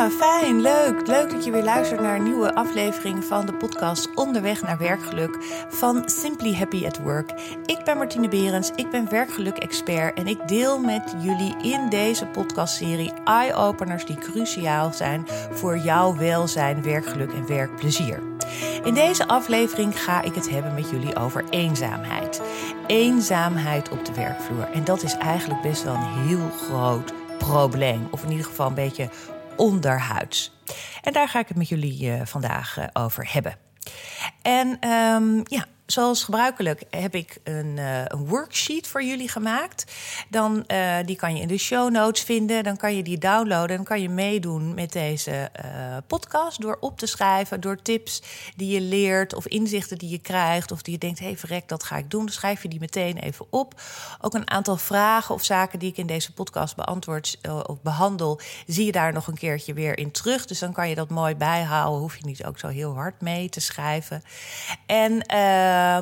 Ja, fijn, leuk. Leuk dat je weer luistert naar een nieuwe aflevering van de podcast Onderweg naar werkgeluk van Simply Happy at Work. Ik ben Martine Berends, ik ben werkgeluk-expert en ik deel met jullie in deze podcastserie eye-openers die cruciaal zijn voor jouw welzijn, werkgeluk en werkplezier. In deze aflevering ga ik het hebben met jullie over eenzaamheid. Eenzaamheid op de werkvloer. En dat is eigenlijk best wel een heel groot probleem. Of in ieder geval een beetje onderhuids. En daar ga ik het met jullie uh, vandaag uh, over hebben. En um, ja, zoals gebruikelijk heb ik een, uh, een, worksheet voor jullie gemaakt. Dan, uh, die kan je in de show notes vinden. Dan kan je die downloaden. Dan kan je meedoen met deze uh, podcast door op te schrijven. Door tips die je leert of inzichten die je krijgt. Of die je denkt, hé hey, verrek, dat ga ik doen. Dan schrijf je die meteen even op. Ook een aantal vragen of zaken die ik in deze podcast beantwoord of behandel... zie je daar nog een keertje weer in terug. Dus dan kan je dat mooi bijhouden. Hoef je niet ook zo heel hard mee te schrijven. En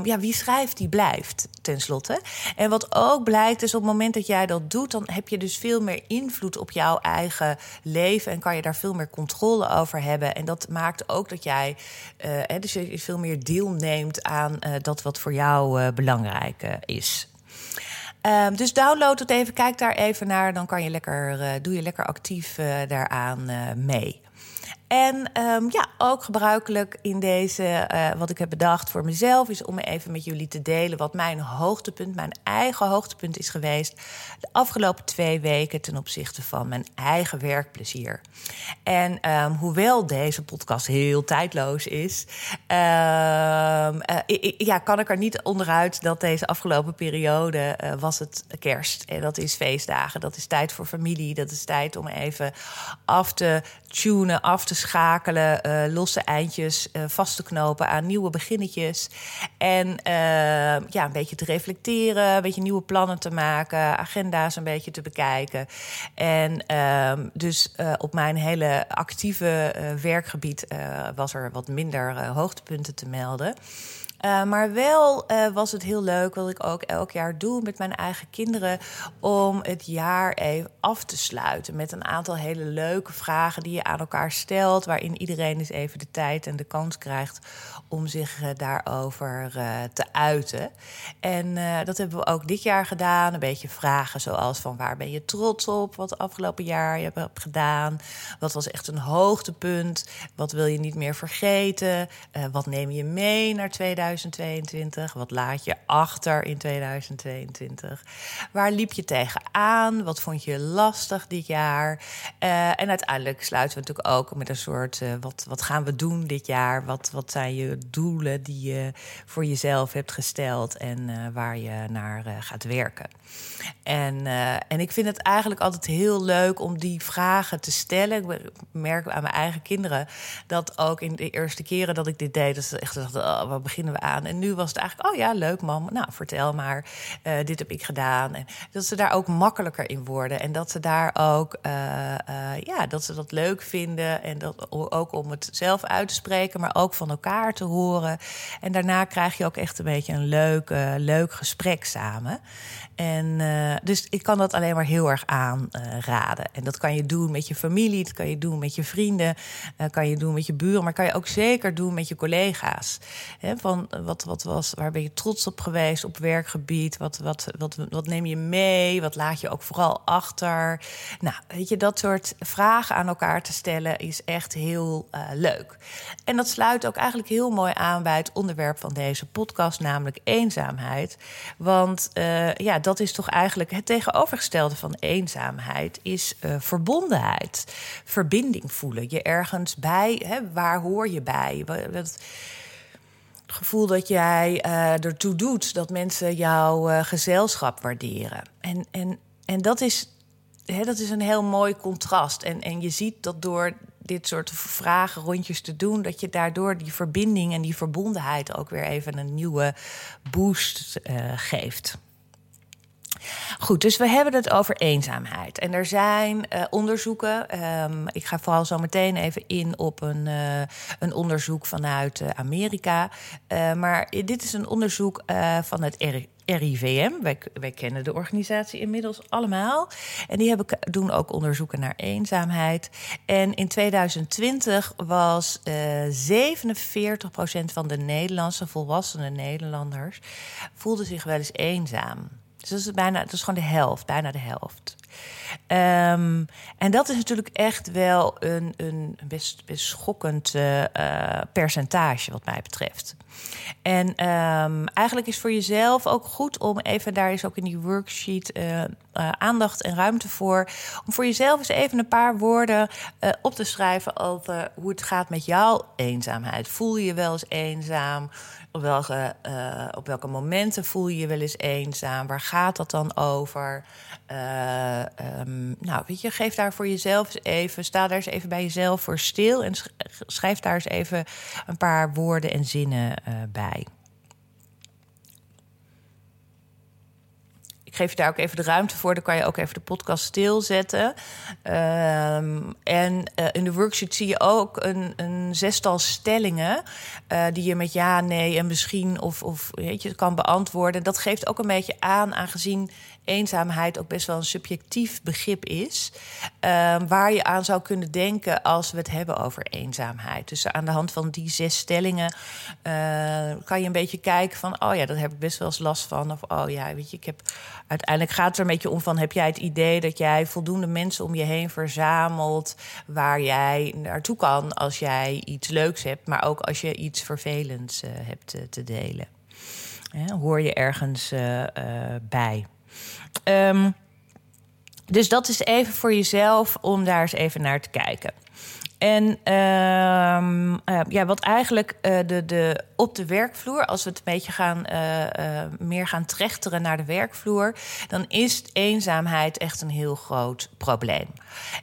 ja, wie schrijft, die blijft tenslotte. En wat ook blijkt, is op het moment dat jij dat doet, dan heb je dus veel meer invloed op jouw eigen leven en kan je daar veel meer controle over hebben. En dat maakt ook dat jij uh, dus je veel meer deelneemt aan uh, dat wat voor jou uh, belangrijk is. Um, dus download het even, kijk daar even naar. Dan kan je lekker, doe je lekker actief daaraan mee. En um, ja, ook gebruikelijk in deze, uh, wat ik heb bedacht voor mezelf, is om even met jullie te delen wat mijn hoogtepunt, mijn eigen hoogtepunt is geweest de afgelopen twee weken ten opzichte van mijn eigen werkplezier. En um, hoewel deze podcast heel tijdloos is, um, uh, ja, kan ik er niet onderuit dat deze afgelopen periode uh, was het kerst. En dat is feestdagen, dat is tijd voor familie, dat is tijd om even af te tunen, af te schakelen, uh, losse eindjes uh, vast te knopen aan nieuwe beginnetjes. En uh, ja, een beetje te reflecteren, een beetje nieuwe plannen te maken, agenda's een beetje te bekijken. En dus op mijn hele actieve werkgebied was er wat minder hoogtepunten te melden. Uh, maar wel uh, was het heel leuk, wat ik ook elk jaar doe met mijn eigen kinderen, om het jaar even af te sluiten met een aantal hele leuke vragen die je aan elkaar stelt, waarin iedereen eens even de tijd en de kans krijgt om zich uh, daarover te uiten. En dat hebben we ook dit jaar gedaan. Een beetje vragen zoals van waar ben je trots op wat afgelopen jaar je hebt gedaan? Wat was echt een hoogtepunt? Wat wil je niet meer vergeten? wat neem je mee naar 2020? 2022? Wat laat je achter in 2022? Waar liep je tegenaan? Wat vond je lastig dit jaar? Uh, en uiteindelijk sluiten we natuurlijk ook met een soort: uh, wat, wat gaan we doen dit jaar? Wat, wat zijn je doelen die je voor jezelf hebt gesteld en uh, waar je naar gaat werken? En, en ik vind het eigenlijk altijd heel leuk om die vragen te stellen. Ik merk aan mijn eigen kinderen dat ook in de eerste keren dat ik dit deed, dat ze echt dachten: oh, waar beginnen we aan. En nu was het eigenlijk, oh ja, leuk mam, nou vertel maar, uh, dit heb ik gedaan. En dat ze daar ook makkelijker in worden. En dat ze daar ook, uh, ja, dat ze dat leuk vinden. En dat ook om het zelf uit te spreken, maar ook van elkaar te horen. En daarna krijg je ook echt een beetje een leuk, leuk gesprek samen. En uh, dus ik kan dat alleen maar heel erg aanraden. Uh, en dat kan je doen met je familie, dat kan je doen met je vrienden, uh, kan je doen met je buren, maar kan je ook zeker doen met je collega's. He, van wat, wat was, waar ben je trots op geweest op werkgebied? Wat, wat, wat, wat neem je mee? Wat laat je ook vooral achter? Nou, weet je, dat soort vragen aan elkaar te stellen is echt heel leuk. En dat sluit ook eigenlijk heel mooi aan bij het onderwerp van deze podcast, namelijk eenzaamheid. Want ja, dat is toch eigenlijk het tegenovergestelde van eenzaamheid, is uh, verbondenheid. Verbinding voelen. Je ergens bij, hè, waar hoor je bij? Het gevoel dat jij uh, ertoe doet dat mensen jouw uh, gezelschap waarderen. En, en, en dat, is, hè, dat is een heel mooi contrast. En, en je ziet dat door dit soort vragen rondjes te doen, dat je daardoor die verbinding en die verbondenheid ook weer even een nieuwe boost geeft. Goed, dus we hebben het over eenzaamheid. En er zijn uh, onderzoeken. Um, ik ga vooral zo meteen even in op een, uh, een onderzoek vanuit uh, Amerika. maar dit is een onderzoek van het RIVM. Wij, wij kennen de organisatie inmiddels allemaal. En die hebben, doen ook onderzoeken naar eenzaamheid. En in 2020 was uh, 47% van de Nederlandse volwassene Nederlanders voelde zich wel eens eenzaam. Dus dat is, bijna, dat is gewoon de helft, bijna de helft. Um, en dat is natuurlijk echt wel een, een best, best schokkend uh, percentage, wat mij betreft. En um, eigenlijk is voor jezelf ook goed om even, daar is ook in die worksheet uh, aandacht en ruimte voor, om voor jezelf eens even een paar woorden op te schrijven over hoe het gaat met jouw eenzaamheid. Voel je je wel eens eenzaam? Op welke, op welke momenten voel je je wel eens eenzaam? Waar gaat dat dan over? Um, nou, weet je, geef daar voor jezelf even, sta daar eens even bij jezelf voor stil en schrijf daar eens even een paar woorden en zinnen bij. Ik geef je daar ook even de ruimte voor. Dan kan je ook even de podcast stilzetten. Um, en uh, in de worksheet zie je ook een, een zestal stellingen. Uh, die je met ja, nee en misschien of, of weet je, kan beantwoorden. Dat geeft ook een beetje aan, aangezien eenzaamheid ook best wel een subjectief begrip is. Uh, waar je aan zou kunnen denken als we het hebben over eenzaamheid. Dus aan de hand van die zes stellingen uh, kan je een beetje kijken van... oh ja, daar heb ik best wel eens last van. Of oh ja, weet je, ik heb... Uiteindelijk gaat het er een beetje om van... heb jij het idee dat jij voldoende mensen om je heen verzamelt... waar jij naartoe kan als jij iets leuks hebt... maar ook als je iets vervelends uh, hebt te delen. hoor je ergens bij. Um, dus dat is even voor jezelf om daar eens even naar te kijken. En uh, uh, ja, wat eigenlijk uh, de, de, op de werkvloer, als we het een beetje gaan, uh, meer gaan trechteren naar de werkvloer, dan is eenzaamheid echt een heel groot probleem.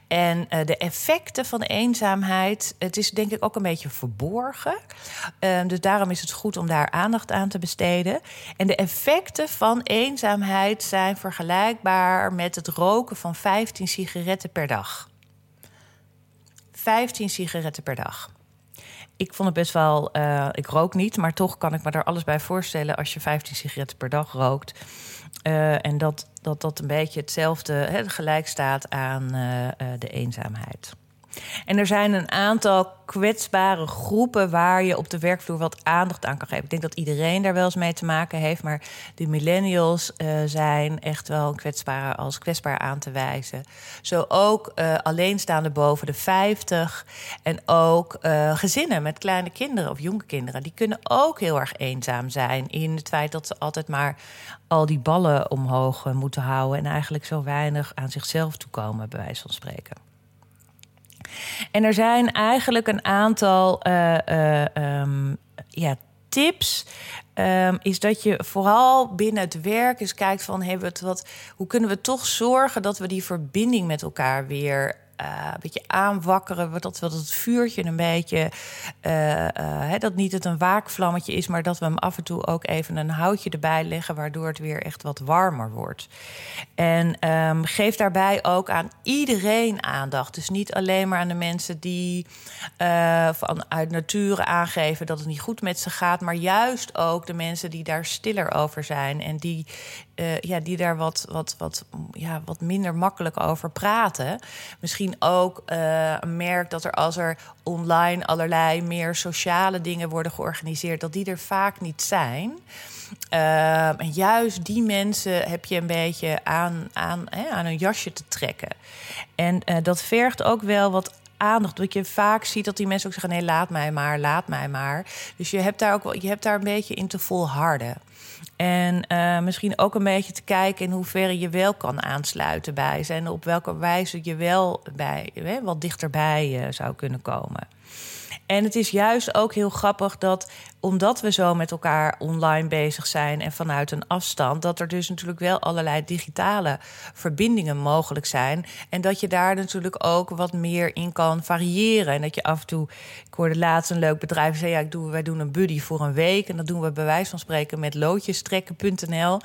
En de effecten van eenzaamheid, het is denk ik ook een beetje verborgen. Ehm, dus daarom is het goed om daar aandacht aan te besteden. En de effecten van eenzaamheid zijn vergelijkbaar met het roken van 15 sigaretten per dag. 15 sigaretten per dag. Ik vond het best wel. Uh, ik rook niet, maar toch kan ik me daar alles bij voorstellen als je 15 sigaretten per dag rookt. Uh, en dat, dat dat een beetje hetzelfde hè, gelijk staat aan uh, de eenzaamheid. En er zijn een aantal kwetsbare groepen waar je op de werkvloer wat aandacht aan kan geven. Ik denk dat iedereen daar wel eens mee te maken heeft, maar de millennials uh, zijn echt wel kwetsbaar als kwetsbaar aan te wijzen. Zo ook uh, alleenstaande boven de 50 en ook uh, gezinnen met kleine kinderen of jonge kinderen. Die kunnen ook heel erg eenzaam zijn in het feit dat ze altijd maar al die ballen omhoog moeten houden en eigenlijk zo weinig aan zichzelf toekomen, bij wijze van spreken. En er zijn eigenlijk een aantal uh, uh, um, ja, tips. Um, is dat je vooral binnen het werk eens kijkt van hebben we wat, hoe kunnen we toch zorgen dat we die verbinding met elkaar weer uh, een beetje aanwakkeren. Dat, dat het vuurtje een beetje. Uh, uh, dat niet het een waakvlammetje is, maar dat we hem af en toe ook even een houtje erbij leggen, waardoor het weer echt wat warmer wordt. En um, geef daarbij ook aan iedereen aandacht. Dus niet alleen maar aan de mensen die vanuit nature aangeven dat het niet goed met ze gaat, maar juist ook de mensen die daar stiller over zijn en die, ja, die daar wat, wat, wat, ja, wat minder makkelijk over praten. Misschien ook uh, merk dat er als er online allerlei meer sociale dingen worden georganiseerd, dat die er vaak niet zijn. Uh, en juist die mensen heb je een beetje aan, aan, hè, aan een jasje te trekken. En uh, dat vergt ook wel wat aandacht. Dat je vaak ziet dat die mensen ook zeggen: nee, laat mij maar, laat mij maar. Dus je hebt daar ook wel, je hebt daar een beetje in te volharden. En uh, misschien ook een beetje te kijken in hoeverre je wel kan aansluiten bij ze. En op welke wijze je wel bij, hè, wat dichterbij uh, zou kunnen komen. En het is juist ook heel grappig dat omdat we zo met elkaar online bezig zijn en vanuit een afstand, dat er dus natuurlijk wel allerlei digitale verbindingen mogelijk zijn. En dat je daar natuurlijk ook wat meer in kan variëren. En dat je af en toe, ik hoorde laatst een leuk bedrijf zeggen, ja, ik doe, wij doen een buddy voor een week. En dat doen we bij wijze van spreken met loodjestrekken.nl.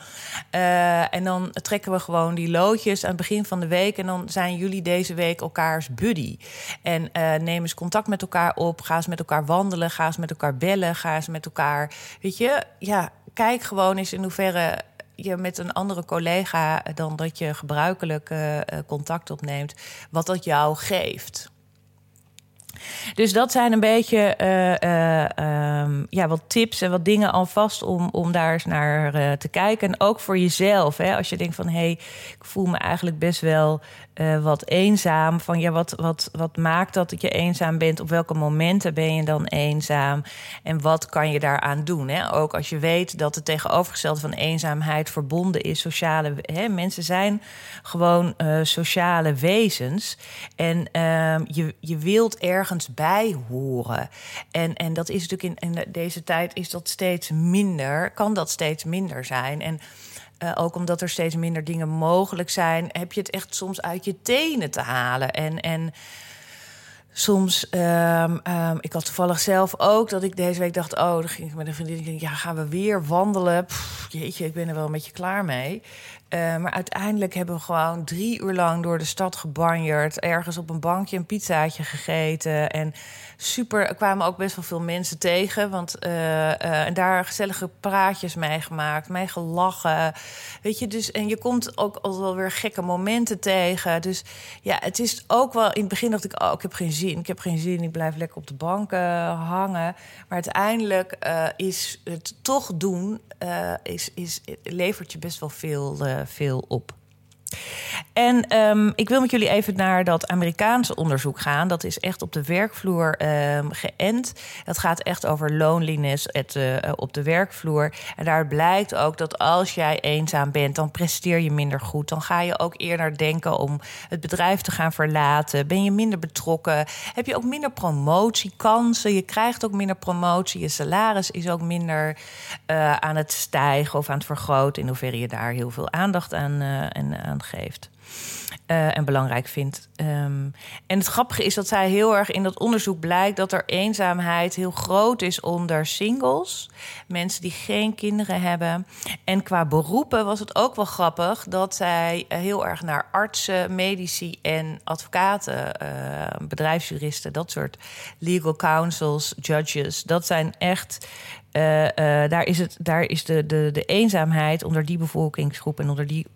Uh, en dan trekken we gewoon die loodjes aan het begin van de week. En dan zijn jullie deze week elkaars buddy. En uh, neem eens contact met elkaar op. Ga eens met elkaar wandelen. Ga eens met elkaar bellen. Ga eens met elkaar. Weet je, ja, kijk gewoon eens in hoeverre je met een andere collega dan dat je gebruikelijk contact opneemt, wat dat jou geeft. Dus dat zijn een beetje uh, uh, um, ja, wat tips en wat dingen alvast om, om daar eens naar te kijken. En ook voor jezelf. Hè? Als je denkt van hé, hey, ik voel me eigenlijk best wel uh, wat eenzaam. Van ja, wat, wat, wat maakt dat je eenzaam bent? Op welke momenten ben je dan eenzaam? En wat kan je daaraan doen? Hè? Ook als je weet dat het tegenovergestelde van eenzaamheid verbonden is. Sociale hè? mensen zijn gewoon uh, sociale wezens. En uh, je, je wilt ergens bij horen. En, en dat is natuurlijk in, in deze tijd is dat steeds minder. Kan dat steeds minder zijn. En uh, ook omdat er steeds minder dingen mogelijk zijn, heb je het echt soms uit je tenen te halen. En, en soms, um, um, ik had toevallig zelf ook dat ik deze week dacht: Oh, dan ging ik met een vriendin. Ja, gaan we weer wandelen? Pff, jeetje, ik ben er wel een beetje klaar mee. Uh, maar uiteindelijk hebben we gewoon drie uur lang door de stad gebanjerd. Ergens op een bankje een pizzaatje gegeten. En super, er kwamen ook best wel veel mensen tegen. Want, uh, uh, en daar gezellige praatjes mee gemaakt, mee gelachen. Weet je, dus, en je komt ook altijd wel weer gekke momenten tegen. Dus ja, het is ook wel... In het begin dacht ik, oh, ik heb geen zin. Ik heb geen zin, ik blijf lekker op de bank hangen. Maar uiteindelijk is het toch doen... is, is, levert je best wel veel veel op. En um, ik wil met jullie even naar dat Amerikaanse onderzoek gaan. Dat is echt op de werkvloer um, geënt. Dat gaat echt over loneliness uh, op de werkvloer. En daar blijkt ook dat als jij eenzaam bent, dan presteer je minder goed. Dan ga je ook eerder denken om het bedrijf te gaan verlaten. Ben je minder betrokken? Heb je ook minder promotiekansen? Je krijgt ook minder promotie. Je salaris is ook minder uh, aan het stijgen of aan het vergroten. In hoeverre je daar heel veel aandacht aan, uh, en, aan geeft. Uh, en belangrijk vindt. Um, en het grappige is dat zij heel erg in dat onderzoek blijkt dat er eenzaamheid heel groot is onder singles, mensen die geen kinderen hebben. En qua beroepen was het ook wel grappig dat zij heel erg naar artsen, medici en advocaten, uh, bedrijfsjuristen, dat soort legal counsels, judges, dat zijn echt uh, uh, daar is, het, daar is de, de, de eenzaamheid onder die bevolkingsgroep en onder die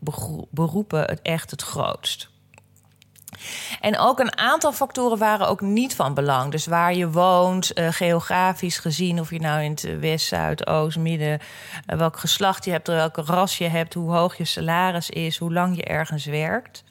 beroepen het echt het grootst. En ook een aantal factoren waren ook niet van belang. Dus waar je woont, uh, geografisch gezien, of je nou in het west, zuid, oost, midden, welk geslacht je hebt, welke ras je hebt, hoe hoog je salaris is, hoe lang je ergens werkt.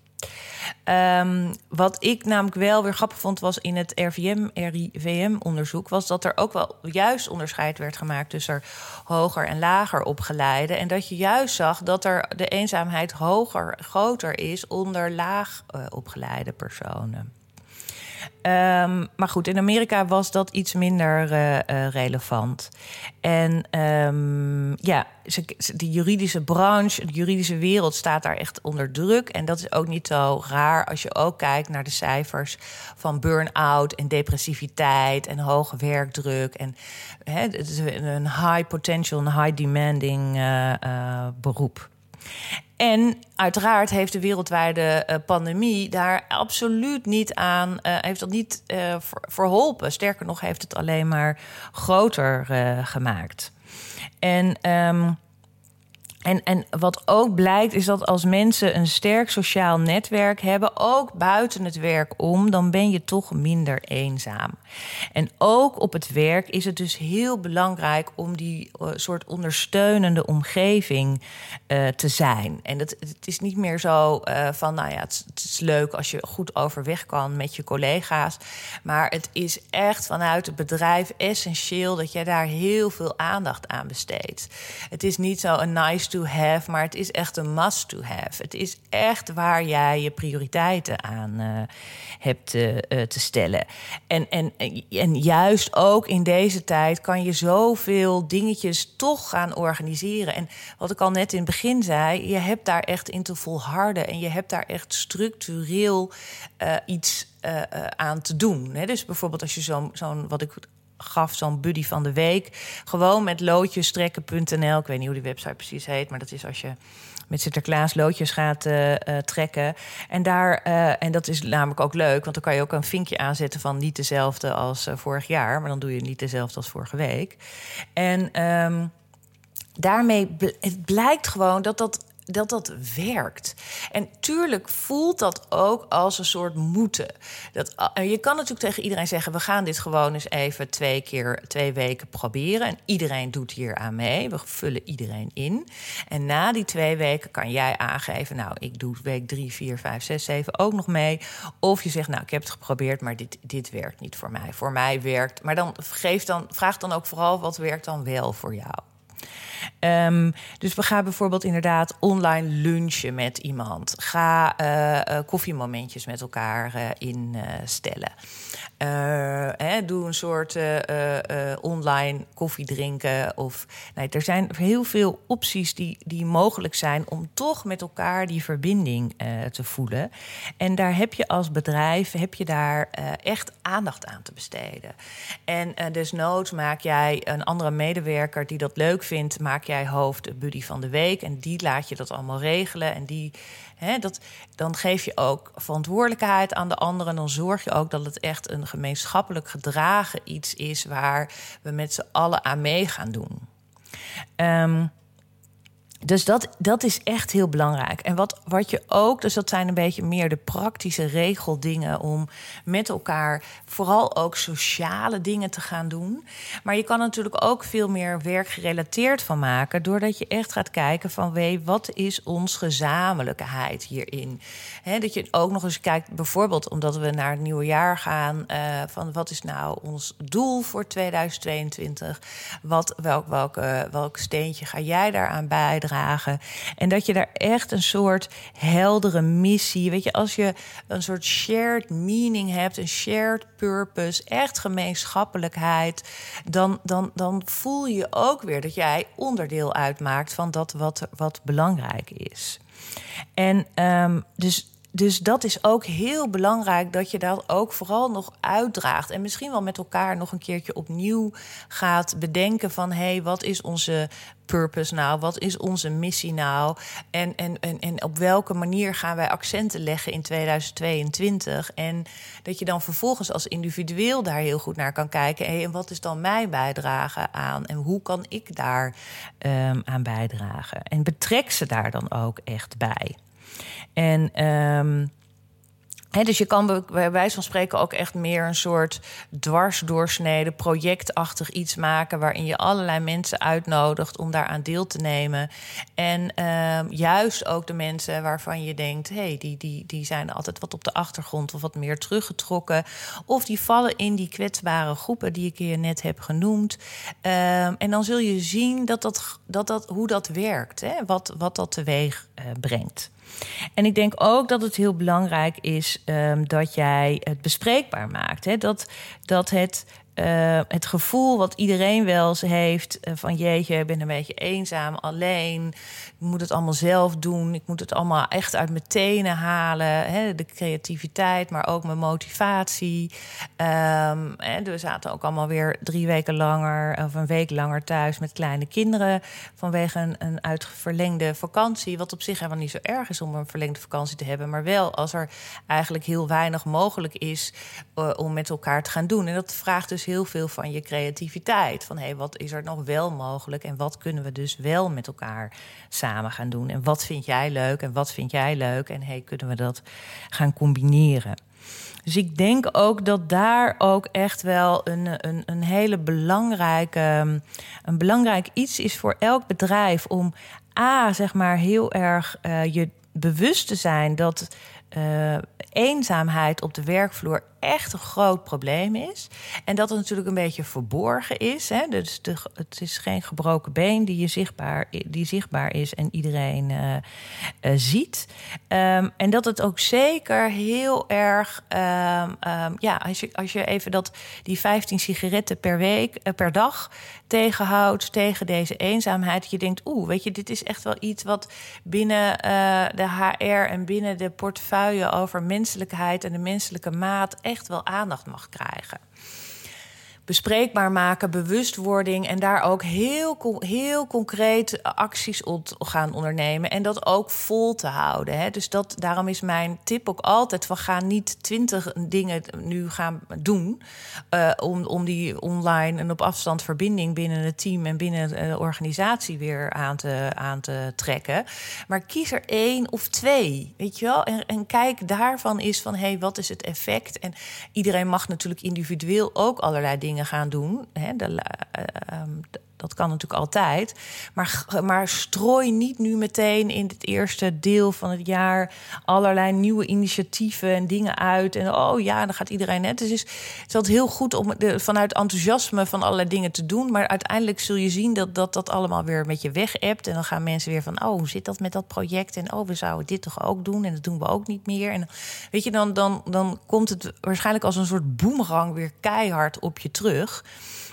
Um, wat ik namelijk wel weer grappig vond, was in het RVM, RIVM-onderzoek, was dat er ook wel juist onderscheid werd gemaakt tussen hoger en lager opgeleide. En dat je juist zag dat er de eenzaamheid hoger, groter is onder laag uh, opgeleide personen. Um, maar goed, in Amerika was dat iets minder uh, uh, relevant. En um, ja, de juridische branche, de juridische wereld staat daar echt onder druk. En dat is ook niet zo raar als je ook kijkt naar de cijfers van burn-out en depressiviteit en hoge werkdruk. En het is een high potential, een high demanding uh, beroep. En uiteraard heeft de wereldwijde uh, pandemie daar absoluut niet aan, uh, heeft dat niet uh, verholpen. Sterker nog, heeft het alleen maar groter gemaakt. En um, en, en wat ook blijkt is dat als mensen een sterk sociaal netwerk hebben, ook buiten het werk om, dan ben je toch minder eenzaam. En ook op het werk is het dus heel belangrijk om die uh, soort ondersteunende omgeving uh, te zijn. En dat, het is niet meer zo uh, van, nou ja, het, het, is leuk als je goed overweg kan met je collega's. Maar het is echt vanuit het bedrijf essentieel dat jij daar heel veel aandacht aan besteedt. Het is niet zo een nice to have, maar het is echt een must to have. Het is echt waar jij je prioriteiten aan hebt te stellen. En, en, en juist ook in deze tijd kan je zoveel dingetjes toch gaan organiseren. En wat ik al net in het begin zei, je hebt daar echt in te volharden en je hebt daar echt structureel uh, iets aan te doen. Hè? Dus bijvoorbeeld als je zo'n, zo'n wat ik gaf zo'n buddy van de week. Gewoon met loodjestrekken.nl. Ik weet niet hoe die website precies heet, maar dat is als je met Sinterklaas loodjes gaat uh, uh, trekken. En, daar, uh, en dat is namelijk ook leuk, want dan kan je ook een vinkje aanzetten van niet dezelfde als vorig jaar, maar dan doe je niet dezelfde als vorige week. En. Um, daarmee het blijkt gewoon dat dat dat dat werkt. En tuurlijk voelt dat ook als een soort moeten. Dat, uh, je kan natuurlijk tegen iedereen zeggen: we gaan dit gewoon eens even twee keer, twee weken proberen. En iedereen doet hier aan mee. We vullen iedereen in. En na die twee weken kan jij aangeven: nou, ik doe week drie, vier, vijf, zes, zeven ook nog mee. Of je zegt: nou, ik heb het geprobeerd, maar dit, dit werkt niet voor mij. Voor mij werkt. Maar dan geef dan, vraag dan ook vooral wat werkt dan wel voor jou. Um, dus we gaan bijvoorbeeld inderdaad online lunchen met iemand. Ga uh, uh, koffiemomentjes met elkaar uh, instellen. Hè, doe een soort online koffie drinken. Of, nee, er zijn heel veel opties die, die mogelijk zijn om toch met elkaar die verbinding te voelen. En daar heb je als bedrijf heb je daar echt aandacht aan te besteden. En desnoods maak jij een andere medewerker die dat leuk vindt, maak jij hoofd buddy van de week. En die laat je dat allemaal regelen. En die, dat, dan geef je ook verantwoordelijkheid aan de anderen. Dan zorg je ook dat het echt een gemeenschappelijk gedragen iets is waar we met z'n allen aan mee gaan doen. Um, dus dat, dat is echt heel belangrijk. En wat, wat je ook, dus dat zijn een beetje meer de praktische regeldingen om met elkaar vooral ook sociale dingen te gaan doen. Maar je kan natuurlijk ook veel meer werkgerelateerd van maken, doordat je echt gaat kijken van wat is ons gezamenlijkheid hierin? He, dat je ook nog eens kijkt, bijvoorbeeld omdat we naar het nieuwe jaar gaan, uh, van wat is nou ons doel voor 2022? Wat, welk, welke, welk steentje ga jij daaraan bijdragen? En dat je daar echt een soort heldere missie. Weet je, als je een soort shared meaning hebt, een shared purpose, echt gemeenschappelijkheid, dan, dan, dan voel je ook weer dat jij onderdeel uitmaakt van dat wat, wat belangrijk is. En um, dus dus dat is ook heel belangrijk dat je dat ook vooral nog uitdraagt. En misschien wel met elkaar nog een keertje opnieuw gaat bedenken van hé, hey, wat is onze purpose nou? Wat is onze missie nou? En, en, en, en op welke manier gaan wij accenten leggen in 2022? En dat je dan vervolgens als individueel daar heel goed naar kan kijken. Hey, en wat is dan mijn bijdrage aan? En hoe kan ik daar um, aan bijdragen? En betrek ze daar dan ook echt bij. En um, dus je kan bij wijze van spreken ook echt meer een soort dwarsdoorsnede, projectachtig iets maken. waarin je allerlei mensen uitnodigt om daaraan deel te nemen. En uh, juist ook de mensen waarvan je denkt: hé, hey, die, die, die zijn altijd wat op de achtergrond of wat meer teruggetrokken. Of die vallen in die kwetsbare groepen die ik je net heb genoemd. Uh, en dan zul je zien dat dat, dat, dat, hoe dat werkt, hè? Wat, wat dat teweeg uh, brengt. En ik denk ook dat het heel belangrijk is um, dat jij het bespreekbaar maakt. Hè? Dat, dat het uh, het gevoel wat iedereen wel eens heeft: uh, van jeetje, ik ben een beetje eenzaam, alleen. Ik moet het allemaal zelf doen. Ik moet het allemaal echt uit mijn tenen halen. Hè, de creativiteit, maar ook mijn motivatie. Um, hè, we zaten ook allemaal weer drie weken langer of een week langer thuis met kleine kinderen. Vanwege een, een uitverlengde vakantie. Wat op zich helemaal niet zo erg is om een verlengde vakantie te hebben. Maar wel als er eigenlijk heel weinig mogelijk is uh, om met elkaar te gaan doen. En dat vraagt dus dus heel veel van je creativiteit. Van hé, hey, wat is er nog wel mogelijk en wat kunnen we dus wel met elkaar samen gaan doen? En wat vind jij leuk en wat vind jij leuk? En hey, kunnen we dat gaan combineren? Dus ik denk ook dat daar ook echt wel een, een, een hele belangrijke, een belangrijk iets is voor elk bedrijf om A, zeg maar, heel erg uh, je bewust te zijn dat uh, eenzaamheid op de werkvloer echt een groot probleem is. En dat het natuurlijk een beetje verborgen is. Hè? Dus de, het is geen gebroken been die, je zichtbaar, die zichtbaar is en iedereen uh, uh, ziet. Um, en dat het ook zeker heel erg. Um, um, ja, als je, als je even dat, die 15 sigaretten per week, uh, per dag tegenhoudt tegen deze eenzaamheid. Je denkt, oeh, weet je, dit is echt wel iets wat binnen de HR en binnen de portefeuille over menselijkheid en de menselijke maat echt wel aandacht mag krijgen. Bespreekbaar maken, bewustwording en daar ook heel, heel concreet acties op gaan ondernemen en dat ook vol te houden. Hè. Dus dat, daarom is mijn tip ook altijd van ga niet twintig dingen nu gaan doen uh, om, om die online en op afstand verbinding binnen het team en binnen de organisatie weer aan te, aan te trekken. Maar kies er één of twee, weet je wel? En, en kijk daarvan is van hé, hey, wat is het effect? En iedereen mag natuurlijk individueel ook allerlei dingen gaan doen. Hè, de, uh, dat kan natuurlijk altijd. Maar, maar strooi niet nu meteen in het eerste deel van het jaar allerlei nieuwe initiatieven en dingen uit. En oh ja, dan gaat iedereen net. Dus het is altijd heel goed om vanuit enthousiasme van allerlei dingen te doen. Maar uiteindelijk zul je zien dat dat, dat allemaal weer met je weg hebt. En dan gaan mensen weer van: oh, hoe zit dat met dat project? En oh, we zouden dit toch ook doen? En dat doen we ook niet meer. En weet je, dan, dan, dan komt het waarschijnlijk als een soort boemerang weer keihard op je terug.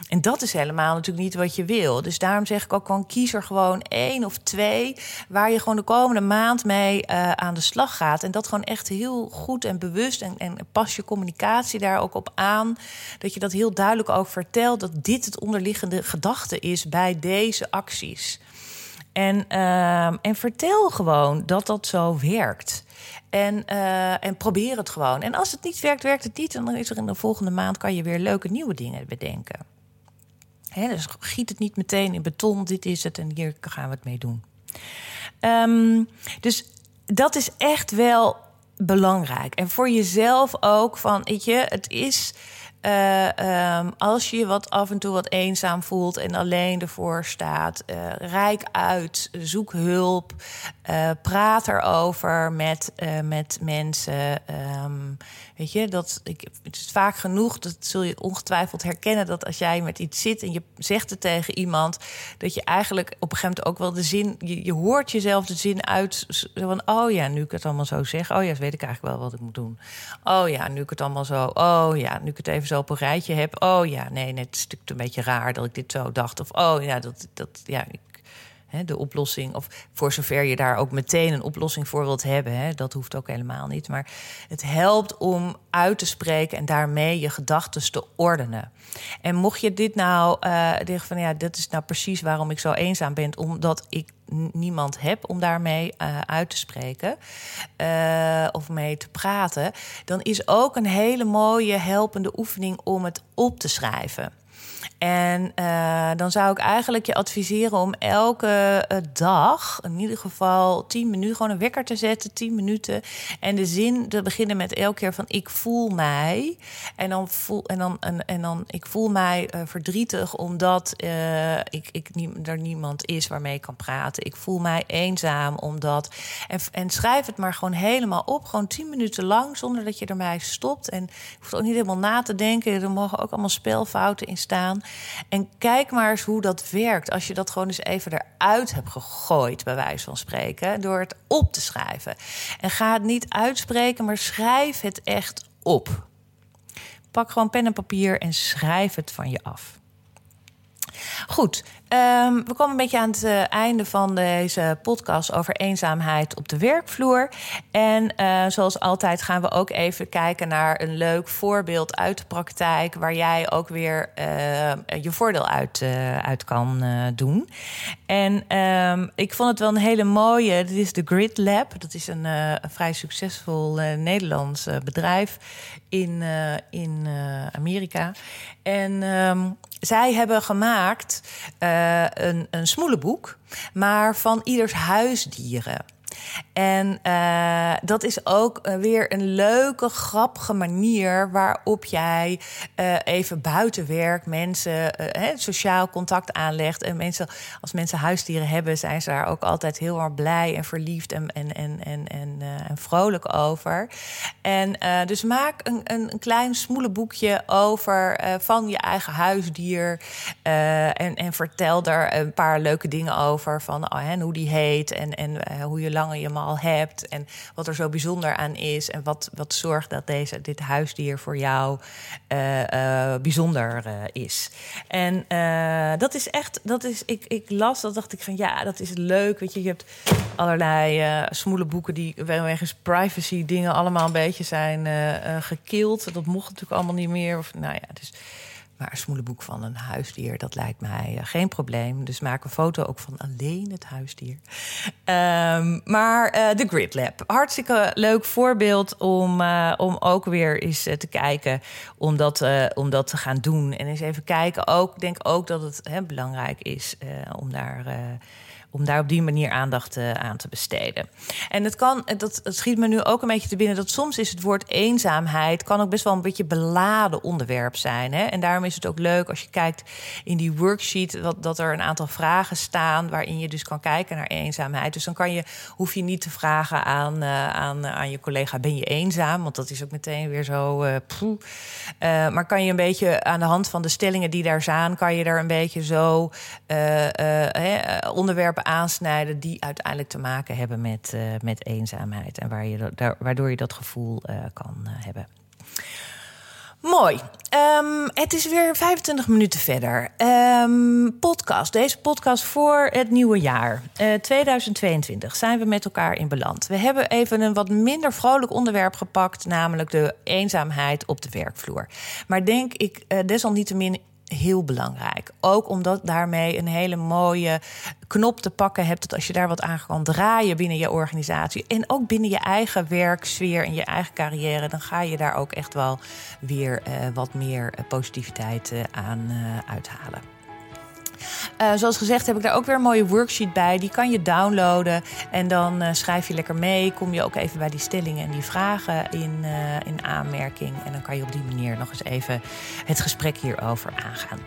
En dat is helemaal natuurlijk niet wat je wil. Dus daarom zeg ik ook gewoon kies er gewoon één of twee waar je gewoon de komende maand mee uh, aan de slag gaat. En dat gewoon echt heel goed en bewust en, en pas je communicatie daar ook op aan. Dat je dat heel duidelijk ook vertelt dat dit het onderliggende gedachte is bij deze acties. En, uh, en vertel gewoon dat dat zo werkt. En, uh, en probeer het gewoon. En als het niet werkt, werkt het niet. En dan is er in de volgende maand kan je weer leuke nieuwe dingen bedenken dus giet het niet meteen in beton, dit is het en hier gaan we het mee doen. Um, dus dat is echt wel belangrijk. En voor jezelf ook van, weet je, het is uh, um, als je wat af en toe wat eenzaam voelt en alleen ervoor staat, uh, rijk uit, zoek hulp, uh, praat erover met, met mensen. Um, weet je, dat, ik, het is vaak genoeg, dat zul je ongetwijfeld herkennen, dat als jij met iets zit en je zegt het tegen iemand, dat je eigenlijk op een gegeven moment ook wel de zin, je, je hoort jezelf de zin uit van, oh ja, nu ik het allemaal zo zeg, oh ja, weet ik eigenlijk wel wat ik moet doen. Oh ja, nu ik het allemaal zo, oh ja, nu ik het even zo een rijtje heb. Oh ja, nee, net is natuurlijk een beetje raar dat ik dit zo dacht. Of oh ja, dat, dat ja, ik, hè, de oplossing. Of voor zover je daar ook meteen een oplossing voor wilt hebben. Hè, dat hoeft ook helemaal niet. Maar het helpt om uit te spreken en daarmee je gedachten te ordenen. En mocht je dit nou uh, van ja, dat is nou precies waarom ik zo eenzaam ben, omdat ik niemand heb om daarmee uh, uit te spreken uh, of mee te praten, dan is ook een hele mooie helpende oefening om het op te schrijven. En uh, dan zou ik eigenlijk je adviseren om elke uh, dag, in ieder geval 10 minuten, gewoon een wekker te zetten, 10 minuten. En de zin te beginnen met elke keer van ik voel mij. En dan voel, en dan, en, dan ik voel mij uh, verdrietig omdat ik, ik, er niemand is waarmee ik kan praten. Ik voel mij eenzaam omdat. En, en schrijf het maar gewoon helemaal op. Gewoon 10 minuten lang, zonder dat je ermee stopt. En je hoeft ook niet helemaal na te denken. Er mogen ook allemaal spelfouten in staan. En kijk maar eens hoe dat werkt. Als je dat gewoon eens even eruit hebt gegooid, bij wijze van spreken, door het op te schrijven. En ga het niet uitspreken, maar schrijf het echt op. Pak gewoon pen en papier en schrijf het van je af. Goed, um, we komen een beetje aan het uh, einde van deze podcast over eenzaamheid op de werkvloer. En uh, zoals altijd gaan we ook even kijken naar een leuk voorbeeld uit de praktijk, waar jij ook weer uh, je voordeel uit, uit kan doen. En um, ik vond het wel een hele mooie. Dit is de Grid Lab. Dat is een, vrij succesvol Nederlands bedrijf in, in Amerika. En um, zij hebben gemaakt een, een smoelenboek, maar van ieders huisdieren. En uh, dat is ook uh, weer een leuke, grappige manier waarop jij uh, even buiten werk mensen sociaal contact aanlegt. En mensen, als mensen huisdieren hebben, zijn ze daar ook altijd heel erg blij en verliefd en, en, en, en, en, en vrolijk over. En dus maak een, een, een klein smoelenboekje over van je eigen huisdier. en, en vertel er een paar leuke dingen over. Van oh, hoe die heet en, en hoe je langer je hem hebt. En wat er zo bijzonder aan is. En wat, wat zorgt dat deze, dit huisdier voor jou uh, uh, bijzonder uh, is. En dat is echt, dat is, ik, ik las dat, dacht ik van ja, dat is leuk. Weet je, je hebt allerlei smoele boeken die wegens privacy dingen allemaal een beetje zijn gekild. Dat mocht natuurlijk allemaal niet meer. Of nou ja, dus Maar een smoelenboek van een huisdier, dat lijkt mij eh, geen probleem. Dus maak een foto ook van alleen het huisdier. Ehm, maar uh, de Grid Lab. Hartstikke leuk voorbeeld om, uh, om ook weer eens te kijken. Om dat, om dat te gaan doen. En eens even kijken. Ook, ik denk ook dat het hè, belangrijk is om daar om daar op die manier aandacht uh, aan te besteden. En het kan, dat, het schiet me nu ook een beetje te binnen, dat soms is het woord eenzaamheid kan ook best wel een beetje beladen onderwerp zijn. Hè? En daarom is het ook leuk als je kijkt in die worksheet dat, dat er een aantal vragen staan waarin je dus kan kijken naar eenzaamheid. Dus dan kan je, hoef je niet te vragen aan, uh, aan, aan je collega: ben je eenzaam? Want dat is ook meteen weer zo. Maar kan je een beetje aan de hand van de stellingen die daar staan, kan je daar een beetje zo onderwerpen aansnijden die uiteindelijk te maken hebben met, uh, met eenzaamheid. En waar je, daar, waardoor je dat gevoel uh, kan uh, hebben. Mooi. Um, het is weer 25 minuten verder. Um, podcast. Deze podcast voor het nieuwe jaar. 2022 zijn we met elkaar in beland. We hebben even een wat minder vrolijk onderwerp gepakt, namelijk de eenzaamheid op de werkvloer. Maar denk ik desalniettemin heel belangrijk. Ook omdat daarmee een hele mooie knop te pakken hebt. Dat als je daar wat aan kan draaien binnen je organisatie. En ook binnen je eigen werksfeer en je eigen carrière. Dan ga je daar ook echt wel weer uh, wat meer eh, positiviteit uh, aan uithalen. Uh, zoals gezegd heb ik daar ook weer een mooie worksheet bij. Die kan je downloaden en dan uh, schrijf je lekker mee. Kom je ook even bij die stellingen en die vragen in, uh, in aanmerking. En dan kan je op die manier nog eens even het gesprek hierover aangaan.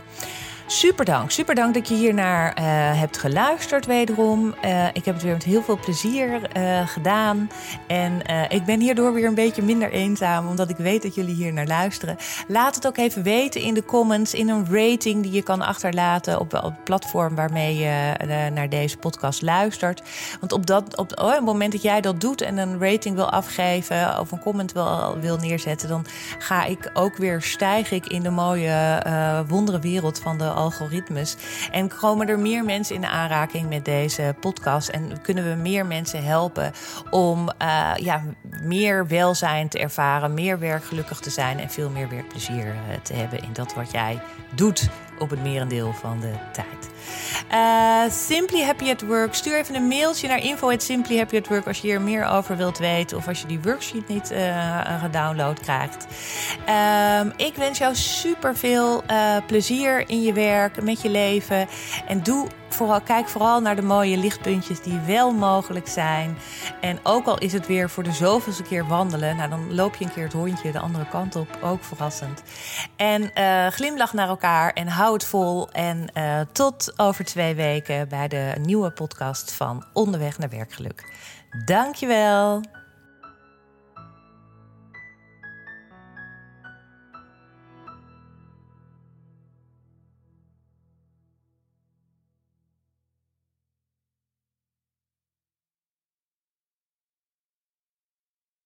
Super dank, super dank dat je hier naar uh, hebt geluisterd wederom. Uh, ik heb het weer met heel veel plezier uh, gedaan. En ik ben hierdoor weer een beetje minder eenzaam, omdat ik weet dat jullie hier naar luisteren. Laat het ook even weten in de comments, in een rating die je kan achterlaten op, op het platform waarmee je naar deze podcast luistert. Want op, dat, op oh, het moment dat jij dat doet en een rating wil afgeven of een comment wil, wil neerzetten, dan ga ik ook weer stijg ik in de mooie wondere wereld van de algoritmes. En komen er meer mensen in aanraking met deze podcast. En kunnen we meer mensen helpen om uh, ja, meer welzijn te ervaren, meer werkgelukkig te zijn en veel meer werkplezier uh, te hebben in dat wat jij doet op het merendeel van de tijd. Uh, Simply Happy at Work. Stuur even een mailtje naar info Simply Happy at Work als je hier meer over wilt weten of als je die worksheet niet uh, gedownload krijgt. Uh, ik wens jou super veel uh, plezier in je werk, met je leven en doe vooral, kijk vooral naar de mooie lichtpuntjes die wel mogelijk zijn. En ook al is het weer voor de zoveelste keer wandelen, nou dan loop je een keer het hondje de andere kant op, ook verrassend. En uh, glimlach naar elkaar en hou het vol. En uh, tot over twee weken bij de nieuwe podcast van Onderweg naar Werkgeluk. Dankjewel.